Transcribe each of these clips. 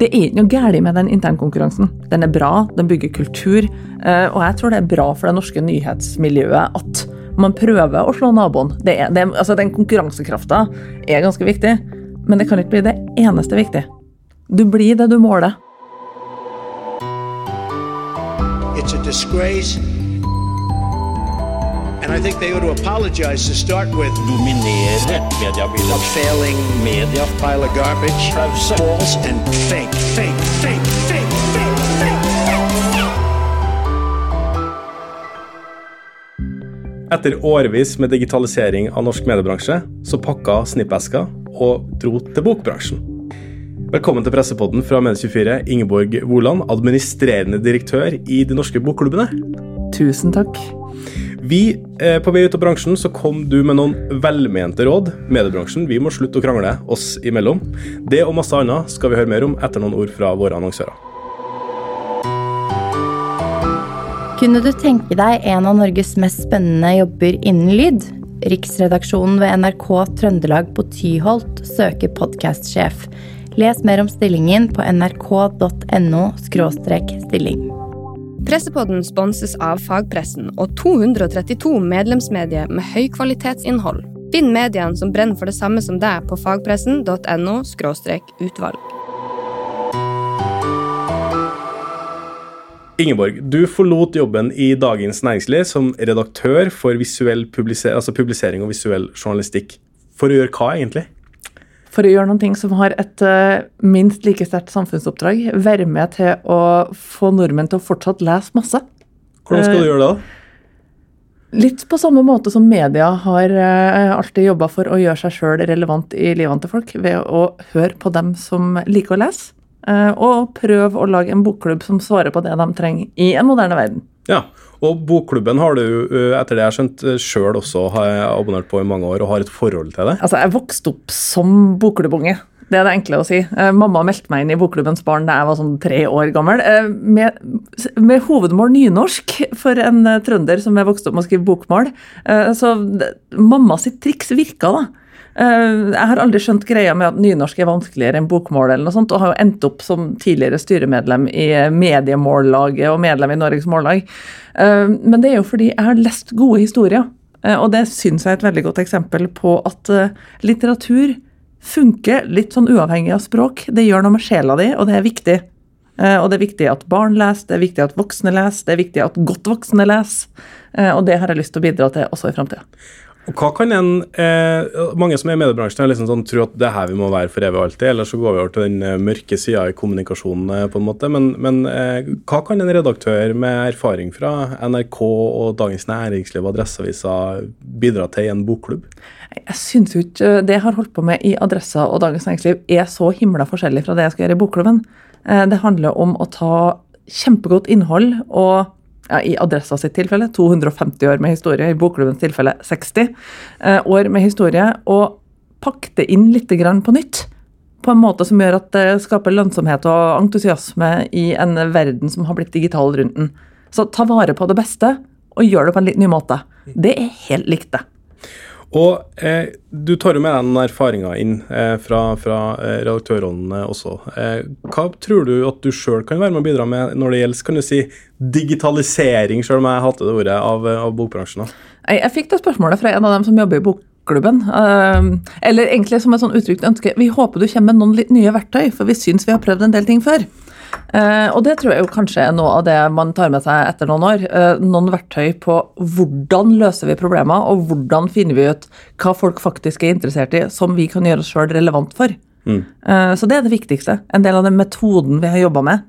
Det er ikke noe galt med den internkonkurransen. Den er bra, den bygger kultur. eh, Og jeg tror det er bra for det norske nyhetsmiljøet at man prøver å slå naboen. Det er, det, altså Den konkurransekrafta er ganske viktig, men det kan ikke bli det eneste viktige. Du blir det du måler. It's a disgrace. Dominere mediebildet. Failing Media. pile of garbage. Pause. False and fake, fake, fake, fake, fake, fake. Etter årevis med digitalisering av norsk mediebransje, så pakka Snippeska og dro til bokbransjen. Velkommen til pressepodden fra Medie24, Ingeborg Woland, administrerende direktør i de norske bokklubbene. Tusen takk. Vi, eh, På vei ut av bransjen så kom du med noen velmente råd. Mediebransjen, vi må slutte å krangle oss imellom. Det og masse annet skal vi høre mer om etter noen ord fra våre annonsører. Kunne du tenke deg en av Norges mest spennende jobber innen lyd? Riksredaksjonen ved NRK Trøndelag på Tyholt søker podkastsjef. Les mer om stillingen på nrk.no stilling. Pressepodden sponses av fagpressen og 232 medlemsmedier med høykvalitetsinnhold. Finn mediene som brenner for det samme som deg på fagpressen.no utvalg. Ingeborg, du forlot jobben i Dagens Næringsliv som redaktør for publiser altså publisering og visuell journalistikk. For å gjøre hva, egentlig? For å gjøre noen ting som har et eh, minst like sterkt samfunnsoppdrag. Være med til å få nordmenn til å fortsatt lese masse. Hvordan skal du Eh, gjøre det? da? Litt på samme måte som media har eh, alltid jobba for å gjøre seg sjøl relevant i livene til folk, ved å høre på dem som liker å lese, og prøve å lage en bokklubb som svarer på det de trenger i en moderne verden. Ja, og Bokklubben har du, uh, etter det jeg har skjønt, sjøl også har abonnert på i mange år og har et forhold til det. Altså, jeg vokste opp som bokklubbunge. Det er det enkle å si. Eh, Mamma meldte meg inn i Bokklubbens barn da jeg var sånn tre år gammel, eh, med, med hovedmål nynorsk for en eh, trønder som er vokst opp med å skrive bokmål. Eh, Så mamma sitt triks virka, da. Eh, Jeg har aldri skjønt greia med at nynorsk er vanskeligere enn bokmål, eller noe sånt, og har jo endt opp som tidligere styremedlem i Mediemållaget og medlem i Norges Mållag. Eh, Men det er jo fordi jeg har lest gode historier. Eh, Og det syns jeg er et veldig godt eksempel på at litteratur funker litt sånn uavhengig av språk. Det gjør noe med sjela di, og det er viktig. Og det er viktig at barn leser, det er viktig at voksne leser, det er viktig at godt voksne leser. Og det har jeg lyst til å bidra til også i framtida. Hva kan en, eh, Mange som er i mediebransjen, er liksom sånn, tror at det er her vi må være for evig og alltid, eller så går vi over til den eh, mørke sida i kommunikasjonen, eh, på en måte. Men, men eh, hva kan en redaktør med erfaring fra NRK og Dagens Næringsliv og Adresseavisa bidra til i en bokklubb? Jeg syns jo ikke det jeg har holdt på med i Adressa og Dagens Næringsliv er så himla forskjellig fra det jeg skal gjøre i Bokklubben. Eh, Det handler om å ta kjempegodt innhold og ja, i Adressa sitt tilfelle 250 år med historie, i Bokklubbens tilfelle 60 eh, år med historie, og pakke det inn litt på nytt. På en måte som gjør at det skaper lønnsomhet og entusiasme i en verden som har blitt digital rundt den. Så ta vare på det beste, og gjør det på en litt ny måte. Det er helt likt, det. Og eh, du tar jo med deg erfaringa inn eh, fra, fra eh, redaktørrollen eh, også. Eh, hva tror du at du sjøl kan være med å bidra med når det gjelder kan du si, digitalisering, sjøl om jeg hater det ordet, av, av bokbransjen? Jeg, jeg fikk det spørsmålet fra en av dem som jobber i bokklubben. Eh, eller egentlig som et sånn uttrykt ønske. Vi håper du kommer med noen litt nye verktøy, for vi syns vi har prøvd en del ting før. Eh, og det tror jeg jo kanskje er noe av det man tar med seg etter noen år. Eh, noen verktøy på hvordan løser vi problemer, og hvordan finner vi ut hva folk faktisk er interessert i, som vi kan gjøre oss sjøl relevant for. Eh, så det er det viktigste. En del av den metoden vi har jobba med.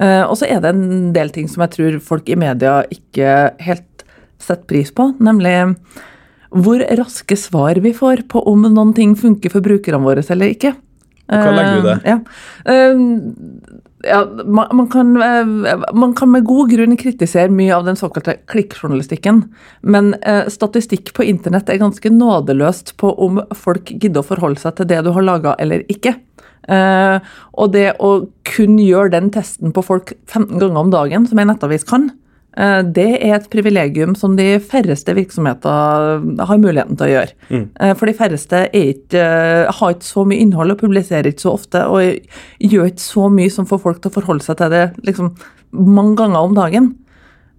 Eh, og så er det en del ting som jeg tror folk i media ikke helt setter pris på, nemlig hvor raske svar vi får på om noen ting funker for brukerne våre eller ikke. hva legger du i det? Eh, Ja. Eh, ja, man, man, kan, eh, man kan med god grunn kritisere mye av den såkalte klikkjournalistikken, men eh, statistikk på internett er ganske nådeløst på om folk gidder å forholde seg til det du har laga eller ikke. Eh, og det å kun gjøre den testen på folk 15 ganger om dagen, som en nettavis kan, Det er et privilegium som de færreste virksomheter har muligheten til å gjøre. Mm. For de færreste er ikke, eh, har ikke så mye innhold og publiserer ikke så ofte, og gjør ikke så mye som får folk til å forholde seg til det liksom, mange ganger om dagen.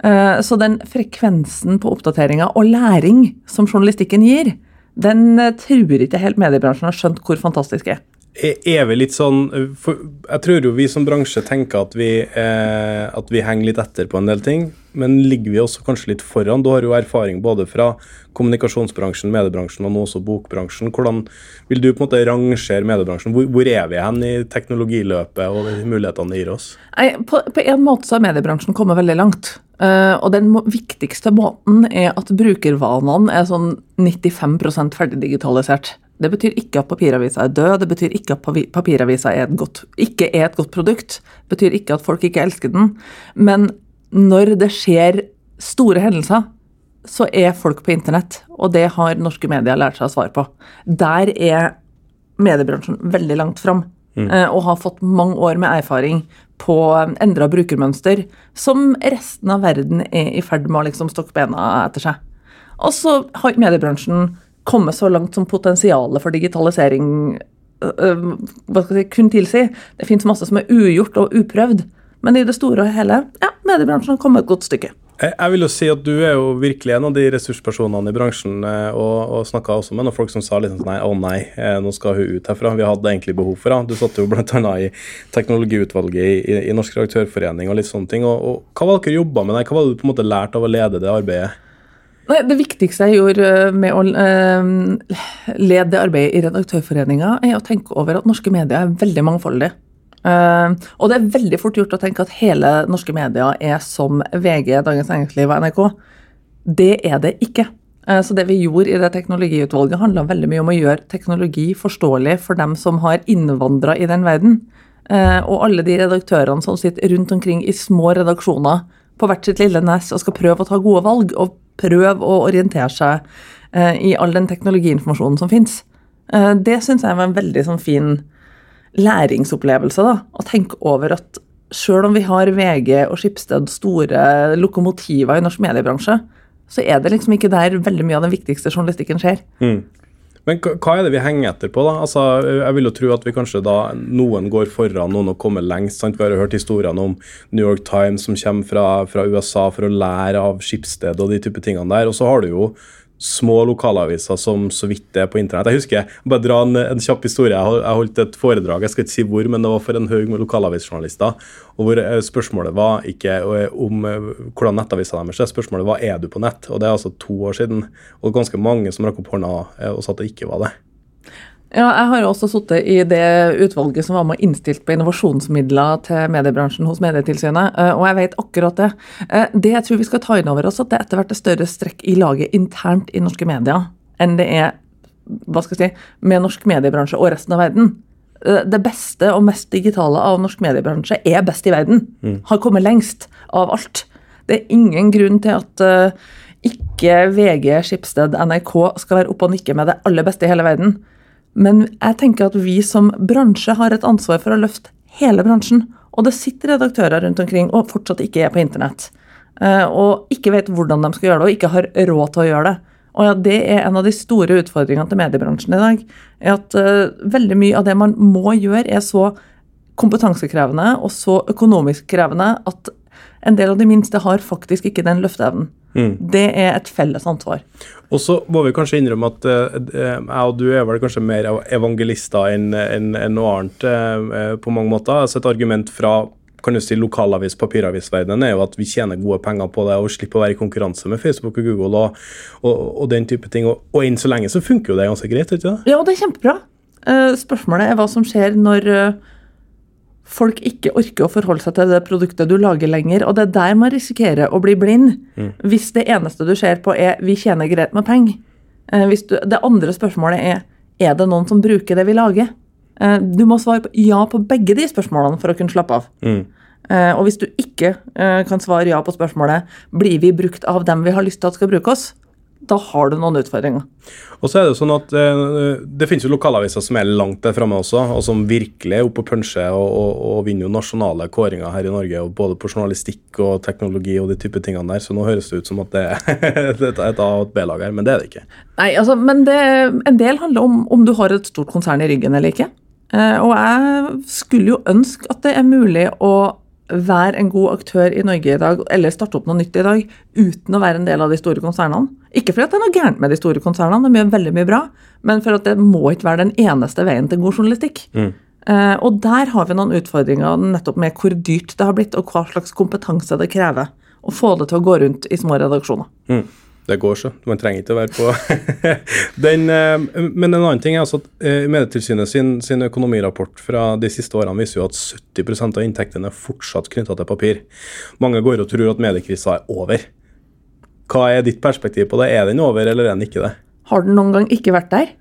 Eh, Så den frekvensen på oppdateringer og læring som journalistikken gir, den eh, tror ikke helt mediebransjen har skjønt hvor fantastisk er. Er vi litt sånn Jeg tror jo vi som bransje tenker at vi, eh, at vi henger litt etter på en del ting, men ligger vi også kanskje litt foran? Du har jo erfaring både fra kommunikasjonsbransjen, mediebransjen og nå også bokbransjen. Hvordan vil du på en måte rangere mediebransjen? Hvor, hvor er vi hen i teknologiløpet og de mulighetene det gir oss? Nei, på, på en måte så har mediebransjen kommet veldig langt. Uh, og den viktigste måten er at brukervanene er sånn 95% ferdig digitalisert. Det betyr ikke at papiravisa er død, det betyr ikke at papiravisa er et godt, ikke er et godt produkt. Det betyr ikke at folk ikke elsker den. Men når det skjer store hendelser, så er folk på internett, og det har norske medier lært seg å svare på. Der er mediebransjen veldig langt fram, Mm. og har fått mange år med erfaring på endra brukermønster, som resten av verden er i ferd med å liksom stokke bena etter seg. Og så har mediebransjen kommet så langt som potensialet for digitalisering hva skal jeg si, kun tilsi. Det fins masse som er ugjort og uprøvd, men i det store og hele, ja, mediebransjen har kommet et godt stykke. Jeg, vil jo si at du er jo virkelig en av de ressurspersonene i bransjen, og, og snakka også med noen folk som sa liksom sånn nei, å nei, nå skal hun ut herfra. Vi hadde egentlig behov for henne. Du satt jo bl.a. i teknologiutvalget i, i, i Norsk redaktørforening og litt sånne ting. Og, og hva var det dere jobba med der? Hva var det du på en måte lærte av å lede det arbeidet? Nei, Det viktigste jeg gjorde øh, med å øh, lede det arbeidet i Redaktørforeninga, er å tenke over at norske medier er veldig mangfoldige. Eh, og det er veldig fort gjort å tenke at hele norske medier er som VG, Dagens Næringsliv og NRK. Det er det ikke. Eh, så det vi gjorde i det teknologiutvalget, handla veldig mye om å gjøre teknologi forståelig for dem som har innvandra i den verden. Eh, og alle de redaktørene som sitter rundt omkring i små redaksjoner på hvert sitt lille nes og skal prøve å ta gode valg, og prøve å orientere seg eh, i all den teknologiinformasjonen som fins. Det syns jeg var en veldig sånn fin læringsopplevelse. da, Å tenke over at sjøl om vi har VG og Skipsted, store lokomotiver i norsk mediebransje, så er det liksom ikke der veldig mye av den viktigste journalistikken skjer. Men hva er det vi henger etter på, da? Altså, jeg vil jo tro at vi kanskje da noen går foran noen og kommer lengst. sant? Vi har jo hørt historiene om New York Times som kommer fra, fra USA for å lære av skipsstedet og de type tingene der. Og så har du jo små lokalaviser som så vidt er på internett. Jeg husker, jeg bare dra en, en kjapp historie. Jeg holdt et foredrag, jeg skal ikke si hvor, men det var for en haug med lokalavisjournalister. og hvor eh, Spørsmålet var ikke eh, om eh, hvordan nettavisa deres er, spørsmålet var er du på nett. og Det er altså to år siden. Og ganske mange som rakk opp hånda og sa at det ikke var det. Ja, jeg har jo også sittet i det utvalget som var med og innstilt på innovasjonsmidler til mediebransjen hos Medietilsynet, eh, og jeg vet akkurat det. Eh, Det jeg tror vi skal ta inn over oss, at det etter hvert er større strekk i laget internt i norske medier enn det er hva skal jeg si, med norsk mediebransje og resten av verden. Eh, Det beste og mest digitale av norsk mediebransje er best i verden. Har kommet lengst av alt. Det er ingen grunn til at ikke VG, Skipsted, NRK skal være oppe og nikke med det aller beste i hele verden. Men jeg tenker at vi som bransje har et ansvar for å løfte hele bransjen. Og det sitter redaktører rundt omkring og fortsatt ikke er på internett. eh, Og ikke vet hvordan de skal gjøre det, og ikke har råd til å gjøre det. Og ja, Det er en av de store utfordringene til mediebransjen i dag. er at eh, Veldig mye av det man må gjøre, er så kompetansekrevende og så økonomisk krevende at en del av de minste har faktisk ikke den løfteevnen. Det er et felles ansvar. Og så må vi kanskje innrømme at eh, eh, jeg og du er vel kanskje mer evangelister enn en, en noe annet eh, på mange måter. Altså et argument fra kan du si lokalavis, papiravisverdenen er jo at vi tjener gode penger på det og slipper å være i konkurranse med Facebook og Google og, og, og den type ting. Og, og enn så lenge så funker jo det ganske greit, ikke det? Ja, det er kjempebra. Spørsmålet er hva som skjer når folk ikke orker å forholde seg til det produktet du lager lenger. Og det er der man risikerer å bli blind. Hvis det eneste du ser på er 'vi tjener greit med penger'. Eh, det andre spørsmålet er 'er det noen som bruker det vi lager'? Eh, Du må svare på ja på begge de spørsmålene for å kunne slappe av. Eh, Og hvis du ikke kan svare ja på spørsmålet 'blir vi brukt av dem vi har lyst til at skal bruke oss', da har du noen utfordringer. Og så er Det jo sånn at eh, det finnes jo lokalaviser som er langt der framme også, og som virkelig er oppe og puncher og, og, og vinner jo nasjonale kåringer her i Norge, og både på journalistikk og teknologi og de type tingene der. Så nå høres det ut som at det er et A- og et B-lag her, men det er det ikke. Nei, altså, men det, en del handler om om du har et stort konsern i ryggen eller ikke. Eh, og jeg skulle jo ønske at det er mulig å være en god aktør i Norge i dag, eller starte opp noe nytt i dag, uten å være en del av de store konsernene. Ikke fordi det er noe gærent med de store konsernene, de gjør veldig mye bra, men for at det må ikke være den eneste veien til god journalistikk. Eh, og der har vi noen utfordringer nettopp med hvor dyrt det har blitt, og hva slags kompetanse det krever å få det til å gå rundt i små redaksjoner. Mm. Det går så. Man trenger ikke å være på den. eh, Men en annen ting er altså at eh, Medietilsynet sin, sin økonomirapport fra de siste årene viser jo at 70% av inntektene er fortsatt knytta til papir. Mange går og tror at mediekrisa er over. Hva er ditt perspektiv på det? Er den over, eller er den ikke det? Har den noen gang ikke vært der?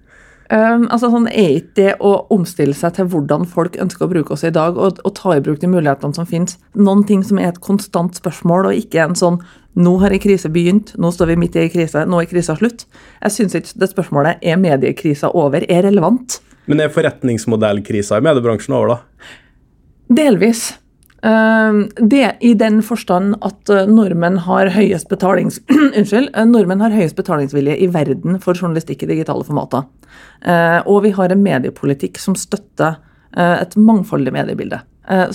Um, altså sånn Er ikke det å omstille seg til hvordan folk ønsker å bruke oss i dag, og, og ta i bruk de mulighetene som finnes, noen ting som er et konstant spørsmål, og ikke en sånn 'nå har ei krise begynt, nå står vi midt i ei krise, nå er krisa slutt'? Jeg syns ikke det spørsmålet 'er mediekrisa over?' er relevant. Men er forretningsmodellkrisa i mediebransjen over, da? Delvis. Um, det I den forstand at uh, nordmenn har høyest betalings... Uh, nordmenn har høyest betalingsvilje i verden for journalistikk i digitale formater. Uh, og vi har en mediepolitikk som støtter et mangfoldig mediebilde.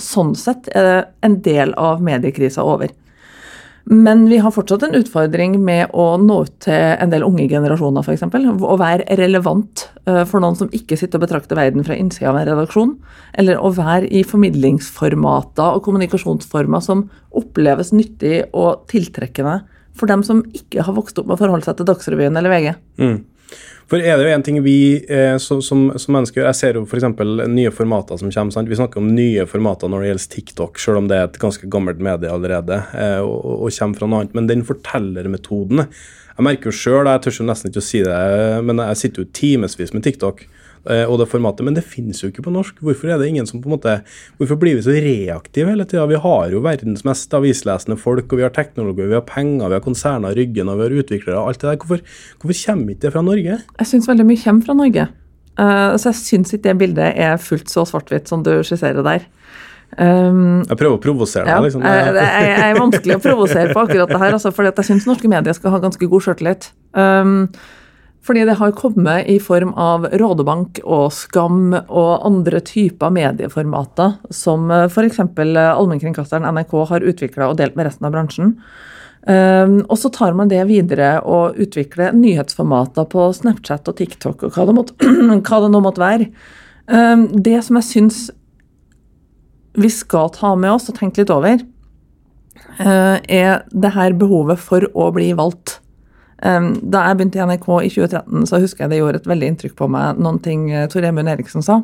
Sånn sett er det en del av mediekrisa over. Men vi har fortsatt en utfordring med å nå ut til en del unge generasjoner, f.eks. Å være relevant eh, for noen som ikke sitter og betrakter verden fra innsida av en redaksjon. Eller å være i formidlingsformater og kommunikasjonsformer som oppleves nyttig og tiltrekkende for dem som ikke har vokst opp med å forholde seg til Dagsrevyen eller VG. For er det jo en ting vi eh, som, som, mennesker gjør Jeg ser jo f.eks. nye formater som kommer. Sant? Vi snakker om nye formater når det gjelder TikTok, selv om det er et ganske gammelt medie allerede eh, og- og kommer fra noe annet. Men den fortellermetoden Jeg merker jo sjøl, jeg tør jo nesten ikke å si det, men jeg sitter jo timevis med TikTok. Eh, Og det formatet, Men det finnes jo ikke på norsk. Hvorfor er det ingen som på en måte, hvorfor blir vi så reaktive hele tida? Vi har jo verdens mest avislesende folk, og vi har teknologi, vi har penger, vi har konserner i ryggen, og vi har utviklere. og alt det der. Hvorfor, hvorfor kommer ikke det fra Norge? Jeg syns veldig mye kommer fra Norge. Uh, så jeg syns ikke det bildet er fullt så svart-hvitt som du skisserer der. Um, Jeg prøver å provosere deg. Ja, liksom. jeg, jeg, jeg er vanskelig å provosere på akkurat det her, altså, fordi jeg syns norske medier skal ha ganske god sjøltillit. Um, fordi det har kommet i form av Rådebank og Skam og andre typer medieformater som f.eks. allmennkringkasteren NRK har utvikla og delt med resten av bransjen. Um, og så tar man det videre og utvikler nyhetsformater på Snapchat og TikTok og hva det, måtte, hva det nå måtte være. Um, det som jeg syns vi skal ta med oss og tenke litt over, eh, er det her behovet for å bli valgt. Da jeg begynte i NRK i 2013, så husker jeg det gjorde et veldig inntrykk på meg noen ting eh, Tor Emund Eriksen sa,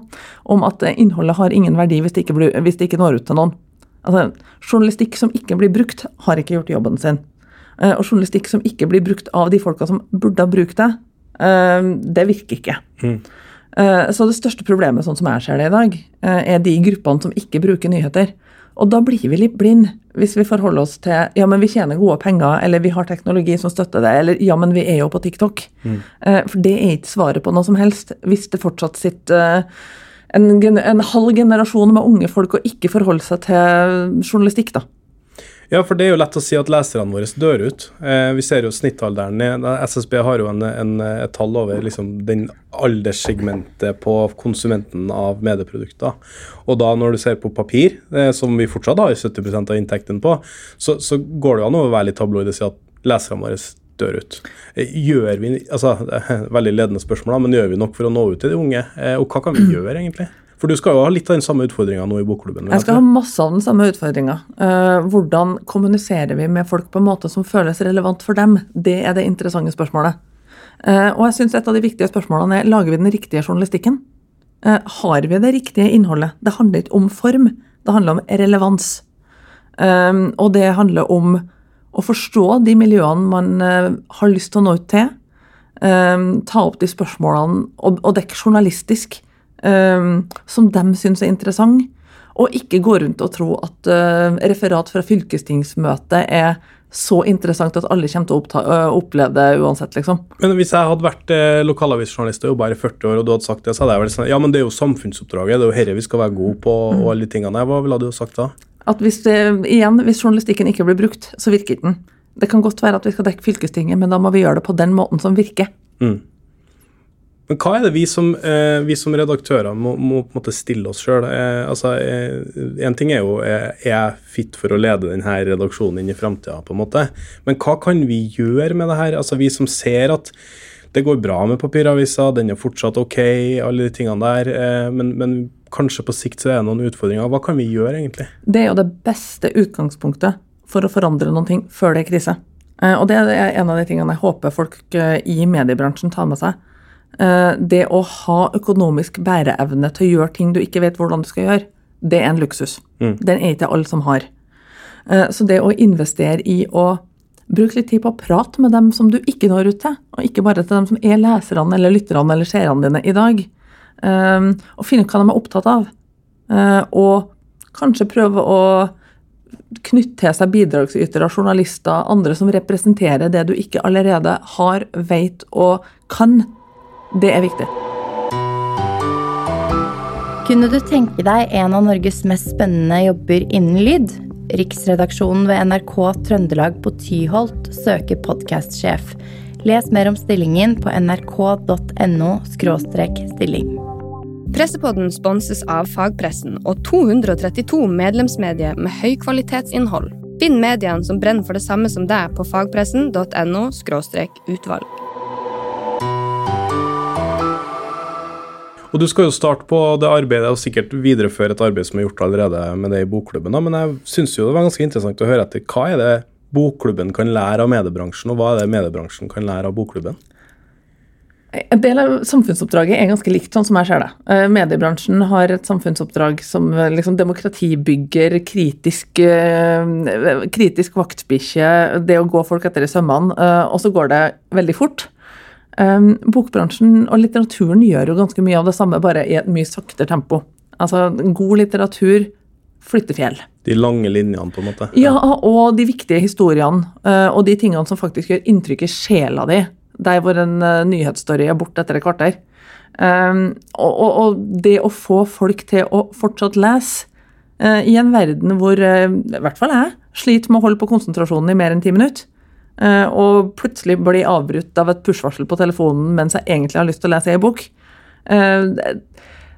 om at eh, innholdet har ingen verdi hvis det ikke, blir, hvis det ikke når ut til noen. Altså, Journalistikk som ikke blir brukt, har ikke gjort jobben sin. Eh, Og journalistikk som ikke blir brukt av de folka som burde ha brukt det, det virker ikke. Mm. Så det største problemet, sånn som jeg ser det i dag, er de gruppene som ikke bruker nyheter. Og da blir vi litt blind hvis vi forholder oss til ja, men vi tjener gode penger, eller vi har teknologi som støtter det, eller ja, men vi er jo på TikTok. Mm. For det er ikke svaret på noe som helst, hvis det fortsatt sitter eh, en, en halv generasjon med unge folk og ikke forholder seg til journalistikk, da. Ja, for det er jo lett å si at leserne våre dør ut. Eh, vi ser jo snittalderen ned. SSB har jo en, en, et tall over liksom, den alderssegmentet på konsumenten av medieprodukter. Og da når du ser på papir, eh, som vi fortsatt har 70% av inntekten på, så, så går det jo an å være litt tabloid og si at leserne våre dør ut. Eh, Gjør vi, altså, det er Veldig ledende spørsmål, men gjør vi nok for å nå ut til de unge? Eh, Og hva kan vi gjøre, egentlig? For du skal jo ha litt av den samme utfordringa nå i bokklubben. Jeg skal ha masse av den samme utfordringa. Eh, hvordan kommuniserer vi med folk på en måte som føles relevant for dem? Det er det interessante spørsmålet. Eh, og jeg synes et av de viktige spørsmålene er lager vi den riktige journalistikken. Eh, har vi det riktige innholdet? Det handler ikke om form, det handler om relevans. Og det handler om å forstå de miljøene man har lyst til å nå ut til. ta opp de spørsmålene og, og dekke journalistisk som de syns er interessant. Og ikke gå rundt og tro at eh, referat fra fylkestingsmøtet er så interessant at alle kommer til å oppta, øh, oppleve det uansett, liksom. Men hvis jeg hadde vært eh, lokalavisjournalist og jobba her i 40 år, og du hadde sagt det, så hadde jeg vært sånn Ja, men det er jo samfunnsoppdraget, det er jo dette vi skal være gode på, og alle de tingene der. Hva ville du sagt da? At hvis, det, igjen, hvis journalistikken ikke blir brukt, så virker den. Det kan godt være at vi skal dekke fylkestinget, men da må vi gjøre det på den måten som virker. Men hva er det vi som, eh, vi som redaktører må, må på en måte stille oss sjøl? Eh, altså, eh, en ting er jo eh, er jeg fit for å lede denne redaksjonen inn i framtida, på en måte. Men hva kan vi gjøre med det her? Altså, vi som ser at det går bra med papiravisa, den er fortsatt ok, alle de tingene der. Eh, men, men kanskje på sikt så er det noen utfordringer. Hva kan vi gjøre, egentlig? Det er jo det beste utgangspunktet for å forandre noen ting før det er krise. Eh, Og det er en av de tingene jeg håper folk i mediebransjen tar med seg. Eh, Det å ha økonomisk bæreevne til å gjøre ting du ikke vet hvordan du skal gjøre, det er en luksus. Den er ikke alle som har. Eh, Så det å investere i å bruke litt tid på å prate med dem som du ikke når ut til, og ikke bare til dem som er leserne eller lytterne eller seerne dine i dag, eh, og finne ut hva de er opptatt av, og kanskje prøve å knytte til seg bidragsytere, journalister, andre som representerer det du ikke allerede har, vet og kan. Det er viktig. Kunne du tenke deg en av Norges mest spennende jobber innen lyd? Riksredaksjonen ved NRK Trøndelag på Tyholt søker podkastsjef. Les mer om stillingen på nrk.no stilling. Pressepodden sponses av fagpressen og 232 medlemsmedier med høykvalitetsinnhold. Finn mediene som brenner for det samme som deg på fagpressen.no utvalg. Og du skal jo starte på det arbeidet og sikkert videreføre et arbeid som er gjort allerede med det i bokklubben. da, Men jeg syns jo det var ganske interessant å høre etter hva er det bokklubben kan lære av mediebransjen, og hva er det mediebransjen kan lære av bokklubben? En del av samfunnsoppdraget er ganske likt, sånn som jeg ser det. Eh, Mediebransjen har et samfunnsoppdrag som eh, liksom demokratibygger, kritisk, eh, kritisk vaktbikkje, det å gå folk etter i sømmene, og så går det veldig fort. Eh, Bokbransjen og litteraturen gjør jo ganske mye av det samme, bare i et mye saktere tempo. Altså, god litteratur flytter fjell. De lange linjene, på en måte. Ja, og de viktige historiene, eh, og de tingene som faktisk gjør inntrykk i sjela di, der hvor en eh, nyhetsstory er borte etter et kvarter. Um, og, og, det å få folk til å fortsatt lese, uh, i en verden hvor i hvert fall jeg sliter med å holde på konsentrasjonen i mer enn ti minutter, og plutselig blir avbrutt av et push-varsel på telefonen mens jeg egentlig har lyst til å lese ei bok, eh,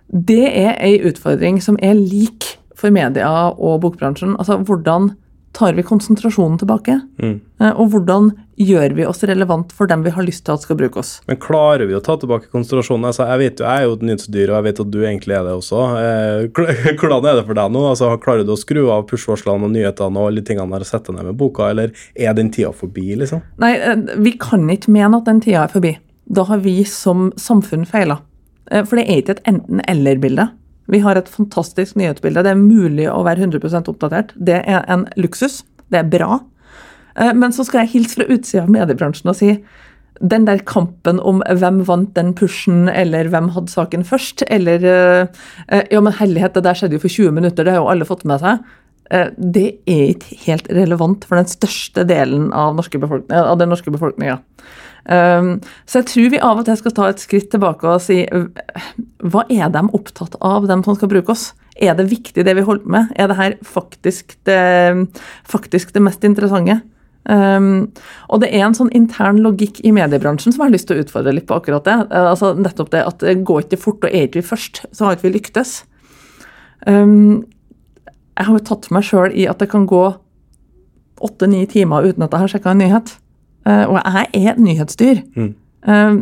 det er ei utfordring som er lik for media og bokbransjen. Altså, hvordan tar vi konsentrasjonen tilbake? Mm. Og hvordan gjør vi oss relevant for dem vi har lyst til at skal bruke oss? Men klarer vi å ta tilbake konsentrasjonen? Altså, jeg vet jo, jeg er jo et nyhetsdyr, og jeg vet at du egentlig er det også. Eh, hvordan er det for deg nå? Altså, klarer du å skru av push-varslene og nyhetene og alle tingene der og sette ned med boka, eller er den tida forbi, liksom? Nei, eh, vi kan ikke mene at den tida er forbi. Da har vi som samfunn feila. Eh, For det er ikke et enten-eller-bilde. Vi har et fantastisk nyhetsbilde. Det er mulig å være 100% oppdatert. Det er en luksus. Det er bra. Eh, Men så skal jeg hilse fra utsida av mediebransjen og si den der kampen om hvem vant den pushen, eller hvem hadde saken først, eller eh, eh, Ja, men herlighet, det der skjedde jo for 20 minutter, det har jo alle fått med seg. Det er ikke helt relevant for den største delen av, av den norske befolkninga. Um, så jeg tror vi av og til skal ta et skritt tilbake og si hva er de opptatt av, dem som skal bruke oss? Er det viktig det vi holder med? Er det her faktisk det, faktisk det mest interessante? Um, og det er en sånn intern logikk i mediebransjen som jeg har lyst til å utfordre litt på akkurat det. Altså nettopp det at det går ikke fort, og er ikke vi først, så har ikke vi lyktes. Um, jeg har jo tatt meg sjøl i at det kan gå åtte-ni timer uten at jeg har sjekka en nyhet. Eh, og jeg er et nyhetsdyr. Eh,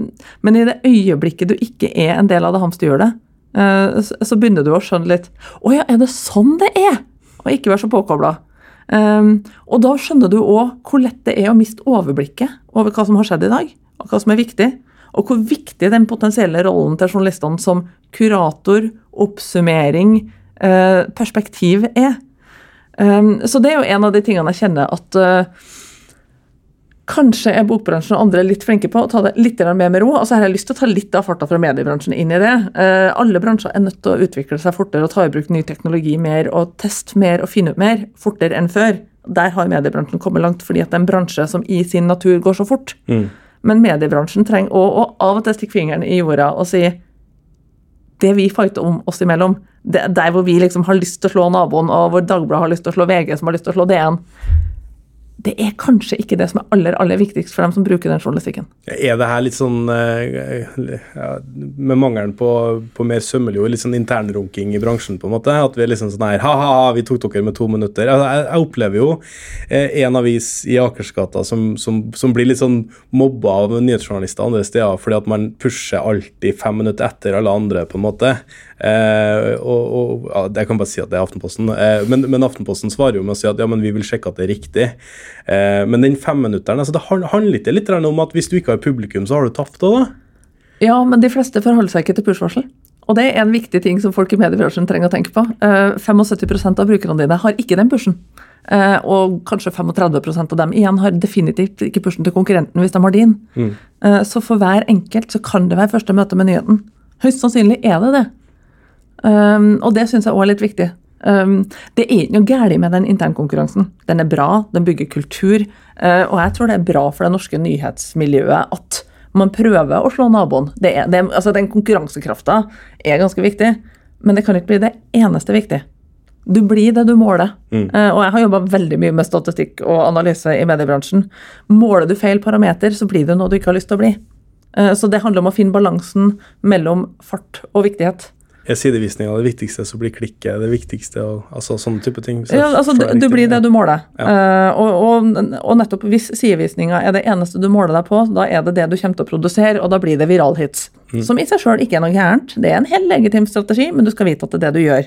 men i det øyeblikket du ikke er en del av det hamsterhjulet, eh, så- så begynner du å skjønne litt Å ja, er det sånn det er? Og ikke være så påkobla. og da skjønner du òg hvor lett det er å miste overblikket over hva som har skjedd i dag, og hva som er viktig. Og hvor viktig den potensielle rollen til journalistene som kurator, oppsummering, perspektiv er. Så det er jo en av de tingene jeg kjenner at Kanskje er bokbransjen og andre litt flinke på å ta det litt mer med ro. og så har jeg lyst til å ta litt av farta fra mediebransjen inn i det. Eh, alle bransjer er nødt til å utvikle seg fortere og ta i bruk ny teknologi mer og teste mer og finne ut mer fortere enn før. Der har mediebransjen kommet langt, fordi at det er en bransje som i sin natur går så fort. Men mediebransjen trenger òg å av og til stikke fingeren i jorda og si det vi fighter om oss imellom, det, er der hvor vi liksom har lyst til å slå naboen, og hvor Dagbladet har lyst til å slå VG, som har lyst til å slå DN, det er kanskje ikke det som er aller aller viktigst for dem som bruker den journalistikken. Er det her litt sånn eh, ja, Med mangelen på, på mer sømmelig ord, litt sånn internrunking i bransjen, på en måte? At vi er liksom sånn her Ha-ha, vi tok dere med to minutter. Altså, jeg, jeg opplever jo eh, en avis i Akersgata som, som, som blir litt sånn mobba av nyhetsjournalister andre steder fordi at man pusher alltid fem minutter etter alle andre, på en måte. Eh, og, og ja, Jeg kan bare si at det er Aftenposten. Eh, men, men Aftenposten svarer jo med å si at ja, men vi vil sjekke at det er riktig. Eh, men den femminutteren altså, det handler ikke litt om at hvis du ikke har publikum, så har du tapt òg, da? Ja, men de fleste forholder seg ikke til push-varsel. Og det er en viktig ting som folk i mediebransjen trenger å tenke på. Eh, 75% av brukerne dine har ikke den pushen. Eh, og kanskje 35% av dem igjen har definitivt ikke pushen til konkurrenten hvis de har din. Eh, så for hver enkelt så kan det være første møte med nyheten. Høyst sannsynlig er det det. Um, og det syns jeg òg er litt viktig. Um, det er ikke noe galt med den internkonkurransen. Den er bra, den bygger kultur. Uh, og jeg tror det er bra for det norske nyhetsmiljøet at man prøver å slå naboen. Det er, det, altså Den konkurransekrafta er ganske viktig, men det kan ikke bli det eneste viktig. Du blir det du måler. Eh, og jeg har jobba veldig mye med statistikk og analyse i mediebransjen. Måler du feil parameter, så blir det noe du ikke har lyst til å bli. Uh, så det handler om å finne balansen mellom fart og viktighet. Er sidevisninga det viktigste, så blir klikket det viktigste? Og, altså sånne type ting. Så Ja, altså, du, du blir det du måler. Eh, og, og, og nettopp hvis sidevisninga er det eneste du måler deg på, da er det det du kommer til å produsere, og da blir det viralhits. Som i seg sjøl ikke er noe gærent. Det er en helt legitim strategi, men du skal vite at det er det du gjør.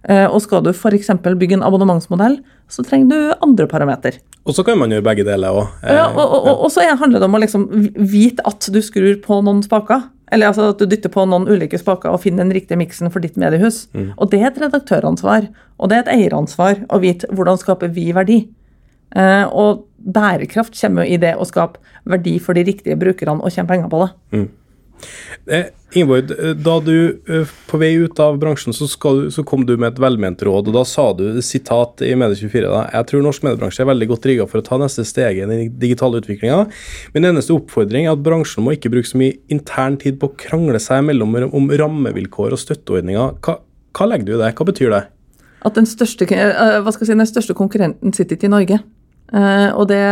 Uh, og skal du f.eks. bygge en abonnementsmodell, så trenger du andre parameter. Og så kan man gjøre begge deler òg. Ja, og, og, og, så er- handler det om å liksom vite at du skrur på noen spaker. Eller altså at du dytter på noen ulike spaker og finner den riktige miksen for ditt mediehus. Og det er et redaktøransvar, og det er et eieransvar å vite hvordan skaper vi verdi. Eh, og bærekraft kommer jo i det å skape verdi for de riktige brukerne og tjene penger på det. Eh, Ingeborg, da du eh, på vei ut av bransjen, så, du- så kom du med et velment råd, og da sa du, sitat i Medie24, da, jeg tror norsk mediebransje er veldig godt rigga for å ta neste steg i den digitale utviklinga. Min eneste oppfordring er at bransjen må ikke bruke så mye intern tid på å krangle seg mellom om rammevilkår og støtteordninger. Hva, hva legger du i det? Hva betyr det? At den største, eh, si, den største konkurrenten sitter ikke i Norge. Og det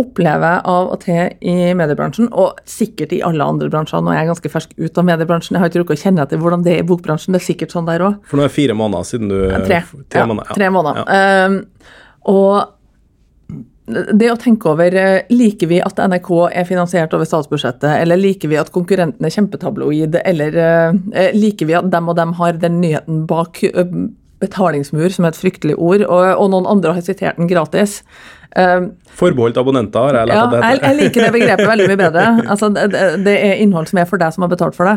opplever jeg av og til i mediebransjen, og sikkert i alle andre bransjer. Nå er jeg ganske fersk ut av mediebransjen, jeg har ikke rukket å kjenne etter hvordan det er i bokbransjen. Det er sikkert sånn der òg. For nå er det fire måneder siden du Tre. Tre ja, måneder. Tre måneder. Ja. Um, og det å tenke over eh, Liker vi at NRK er finansiert over statsbudsjettet, eller liker vi at konkurrenten er kjempetabloid, eller uh, liker vi at dem og dem har den nyheten bak uh, betalingsmur, som er et fryktelig ord, og, og noen andre har sitert den gratis. Um, Forbeholdt abonnenter, har jeg lært ja, at det heter. jeg liker det begrepet veldig mye bedre. Altså, det, det- er innhold som er for deg som har betalt for det.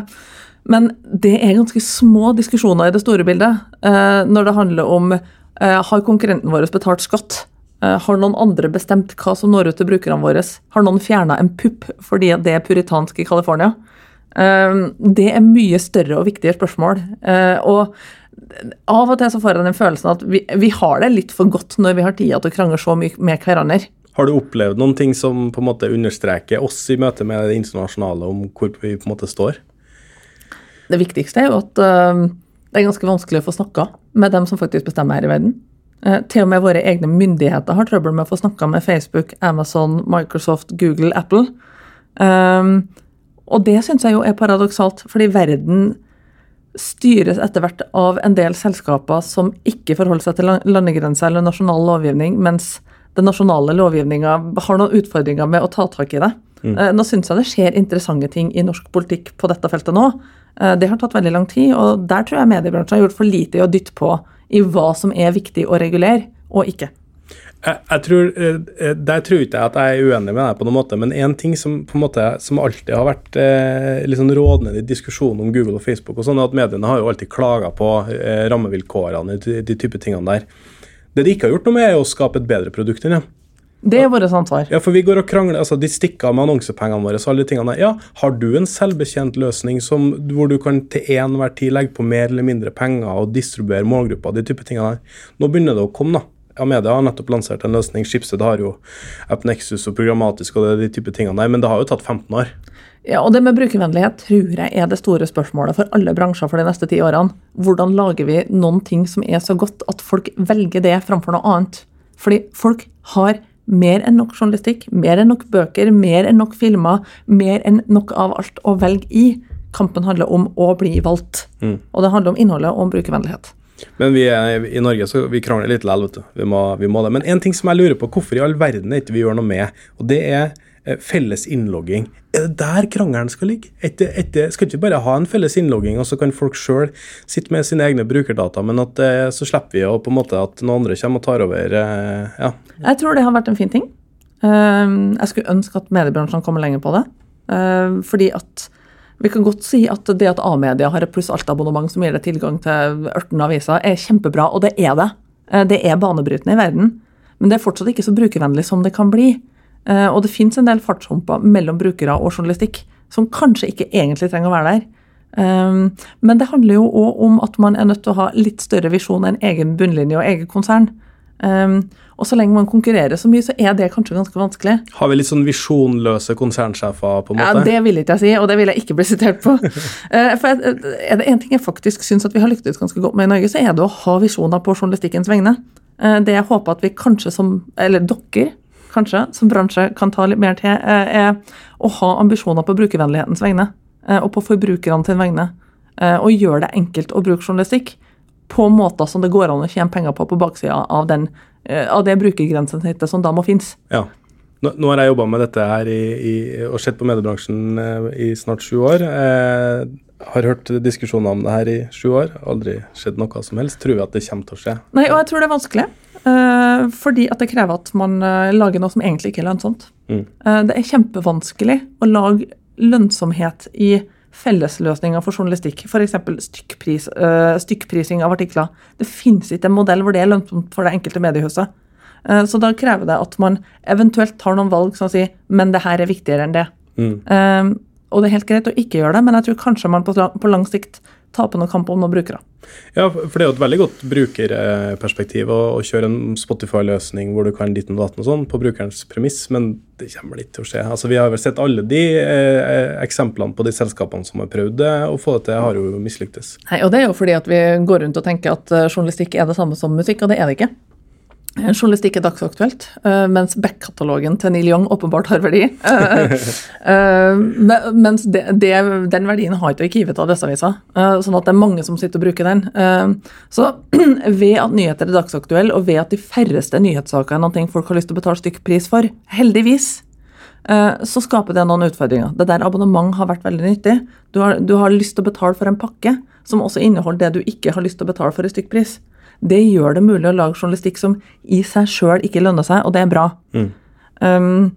Men det er ganske små diskusjoner i det store bildet uh, når det handler om uh, har konkurrenten vår betalt skatt. Eh, har noen andre bestemt hva som når ut til brukerne våre? Har noen fjerna en pupp fordi det er puritansk i California? Eh, det er mye større og viktige spørsmål. Og av og til så får jeg den følelsen at vi, vi har det litt for godt når vi har tida til å krangle så mye med hverandre. Har du opplevd noen ting som på en måte understreker oss i møte med det internasjonale om hvor vi på en måte står? Det viktigste er jo at uh, det er ganske vanskelig å få snakka med dem som faktisk bestemmer her i verden. Uh, til og med våre egne myndigheter har trøbbel med å få snakka med Facebook, Amazon, Microsoft, Google, Apple. Um, og det syns jeg jo er paradoksalt, fordi verden styres etter hvert av en del selskaper som ikke forholder seg til landegrenser eller nasjonal lovgivning, mens den nasjonale lovgivninga har noen utfordringer med å ta tak i det. Mm. Nå syns jeg det skjer interessante ting i norsk politikk på dette feltet nå. Eh, Det har tatt veldig lang tid, og der tror jeg mediebransjen har gjort for lite i å dytte på i hva som er viktig å regulere, og ikke. Jeg, jeg tror, eh, Der tror ikke jeg at jeg er uenig med deg, på noen måte, men én ting som måte, som alltid har vært eh, sånn rådende i diskusjonen om Google og Facebook, og sånn, er at mediene har jo alltid klaga på eh, rammevilkårene, de, de type tingene der. Det de ikke har gjort noe med, er å skape et bedre produkt enn det. Det er vårt ansvar. Ja, for vi går og krangler, altså De stikker av med annonsepengene våre. så alle de tingene der. Ja, Har du en selvbetjent løsning som, hvor du kan til enhver tid legge på mer eller mindre penger og distribuere målgrupper, de type tingene der. Nå begynner det å komme, da. Amedia har nettopp lansert en løsning. Schibsted har jo AppNexus og programmatisk og det, de type tingene der, men det har jo tatt 15 år. Ja, og Det med brukervennlighet tror jeg er det store spørsmålet for alle bransjer for de neste ti årene. Hvordan lager vi noen ting som er så godt at folk velger det framfor noe annet? Fordi folk har mer enn nok journalistikk, mer enn nok bøker, mer enn nok filmer, mer enn nok av alt å velge i. Kampen handler om å bli valgt. Og det handler om innholdet og om brukervennlighet. Men vi er, i Norge så vi krangler litt likevel, vet du. Vi må, vi må det. Men en ting som jeg lurer på, hvorfor i all verden er ikke vi gjør noe med, og det er eh, felles innlogging. Er det der krangelen skal ligge? Etter, etter, skal ikke vi bare ha en felles innlogging, og så kan folk sjøl sitte med sine egne brukerdata, men at eh, så slipper vi å på en måte at noen andre kommer og tar over. Eh, ja. Jeg tror det har vært en fin ting. Eh, Jeg skulle ønske at mediebransjen kommer lenger på det. Fordi at vi kan godt si at det at A-media har et pluss alt-abonnement som gir deg tilgang til 18 aviser, er kjempebra, og det er det. Eh, Det er banebrytende i verden. Men det er fortsatt ikke så brukervennlig som det kan bli. Eh, Og det fins en del fartshumper mellom brukere og journalistikk som kanskje ikke egentlig trenger å være der. Um, Men det handler jo òg om at man er nødt til å ha litt større visjon enn egen bunnlinje og eget konsern. Og så lenge man konkurrerer så mye, så er det kanskje ganske vanskelig. Har vi litt sånn visjonløse konsernsjefer, på en måte? Ja. Det vil ikke jeg si, og det vil jeg ikke bli sitert på. Eh, For Er det én ting jeg faktisk syns at vi har lyktes ganske godt med i Norge, så er det å ha visjoner på journalistikkens vegne. Eh, Det jeg håper at vi kanskje som Eller dere, kanskje, som bransje kan ta litt mer til, eh, er å ha ambisjoner på brukervennlighetens vegne. eh, Og på forbrukerne sin vegne. eh, Og gjøre det enkelt å bruke journalistikk på måter som det går an å tjene penger på på baksida av, den, eh, av det brukergrensesnittet som da må finnes. Ja. Nå, nå har jeg jobba med dette her i, i, og sett på mediebransjen eh, i snart sju år. Eh, har hørt diskusjoner om det her i sju år. Aldri skjedd noe som helst. Tror vi at det kommer til å skje. Nei, og jeg tror det er vanskelig. eh, fordi at det krever at man lager noe som egentlig ikke er lønnsomt. Mm. Eh, det er kjempevanskelig å lage lønnsomhet i fellesløsninger for journalistikk. F.eks. Stykkpris, uh, stykkprising av artikler. Det finnes ikke en modell hvor det er lønnsomt for det enkelte mediehuset. Uh, så da krever det at man eventuelt tar noen valg som sier men det her er viktigere enn det. Mm. Eh, og det er helt greit å ikke gjøre det, men jeg tror kanskje man på lang, på lang sikt taper noen kamp om noen brukere. Ja, for det er jo et veldig godt brukerperspektiv å, å kjøre en Spotify-løsning hvor du kan ditt og datten og sånn, på brukerens premiss, men det kommer litt til å skje. Altså, Vi har vel sett alle de eh, eksemplene på de selskapene som har prøvd det, og få det til, har jo mislyktes. Nei, og det er jo fordi at vi går rundt og tenker at eh, journalistikk er det samme som musikk, og det er det ikke. Journalistikk er dagsaktuelt, eh, mens back-katalogen til Neil Young åpenbart har verdi. Eh, eh, Mens det, det, den verdien har ikke arkivet av disse eh, sånn at det er mange som sitter og bruker den. Så ved at nyheter er dagsaktuelle, og ved at de færreste nyhetssaker er noe folk har lyst til å betale stykkpris for, heldigvis, så skaper det noen utfordringer. Det der abonnement har vært veldig nyttig. Du har, du har lyst til å betale for en pakke som også inneholder det du ikke har lyst til å betale for i stykkpris. Det gjør det mulig å lage journalistikk som i seg sjøl ikke lønner seg, og det er bra. Um,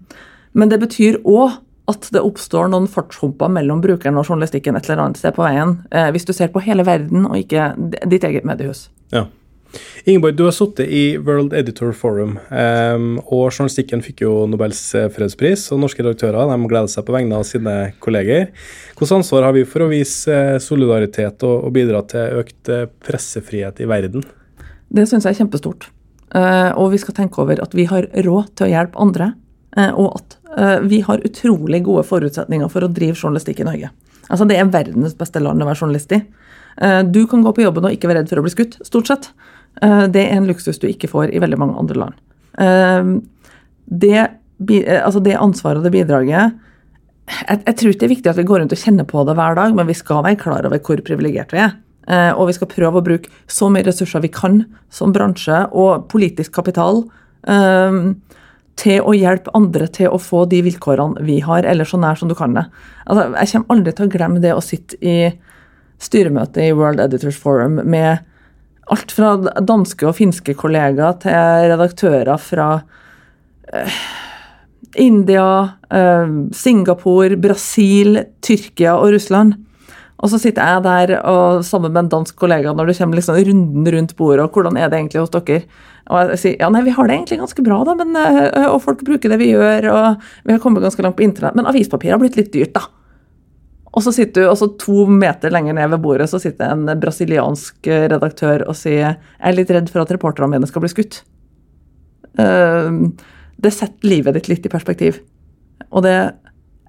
men det betyr òg at det oppstår noen fartshumper mellom brukeren og journalistikken et eller annet sted på veien, eh, hvis du ser på hele verden og ikke ditt eget mediehus. Ja. Ingeborg, du har sittet i World Editor Forum, um, og journalistikken fikk jo Nobels eh, fredspris, og norske redaktører de gleder seg på vegne av sine kolleger. Hvilket ansvar har vi for å vise eh, solidaritet og, og bidra til økt eh, pressefrihet i verden? Det syns jeg er kjempestort. Eh, og vi skal tenke over at vi har råd til å hjelpe andre. eh, og at eh, vi har utrolig gode forutsetninger for å drive journalistikk i Norge. Altså Det er verdens beste land å være journalist i. Du kan gå på jobben og ikke være redd for å bli skutt, stort sett. Det er en luksus du ikke får i veldig mange andre land. Det, altså det ansvaret og det bidraget jeg, jeg tror ikke det er viktig at vi går rundt og kjenner på det hver dag, men vi skal være klar over hvor privilegerte vi er. Eh, og vi skal prøve å bruke så mye ressurser vi kan som bransje og politisk kapital eh, til å hjelpe andre til å få de vilkårene vi har, eller så nær som du kan det. Altså, jeg kommer aldri til å glemme det å sitte i styremøte i World Editors Forum med alt fra danske og finske kollegaer til redaktører fra India, eh, Singapore, Brasil, Tyrkia og Russland. Og så sitter jeg der og, sammen med en dansk kollega når det kommer liksom runden rundt bordet, og hvordan er det egentlig hos dere? Og jeg sier ja, nei, vi har det egentlig ganske bra, da, men, eh, og folk bruker det vi gjør, og vi har kommet ganske langt på internett, men avispapir har blitt litt dyrt, da. Og så sitter du, og så to meter lenger ned ved bordet så sitter en brasiliansk eh, redaktør og sier jeg er litt redd for at reporterne mine skal bli skutt. eh, det setter livet ditt litt i perspektiv. Og det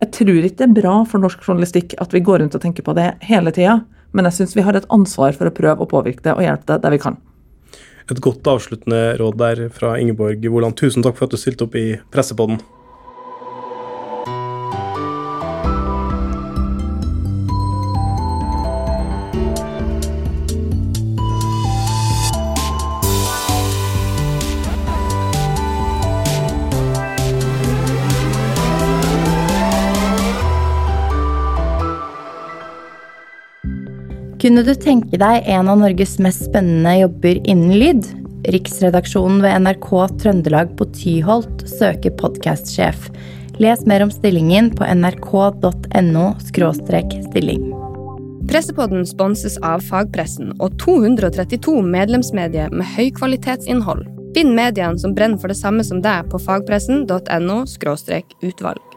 Jeg tror ikke det er bra for norsk journalistikk at vi går rundt og tenker på det hele tida, men jeg syns vi har et ansvar for å prøve å påvirke det og hjelpe det der vi kan. Et godt avsluttende råd der fra Ingeborg Woland. Tusen takk for at du stilte opp i Pressepodden. Kunne du tenke deg en av Norges mest spennende jobber innen lyd? Riksredaksjonen ved NRK Trøndelag på Tyholt søker podkastsjef. Les mer om stillingen på nrk.no stilling. Pressepodden sponses av fagpressen og 232 medlemsmedier med høykvalitetsinnhold. Finn mediene som brenner for det samme som deg på fagpressen.no utvalg.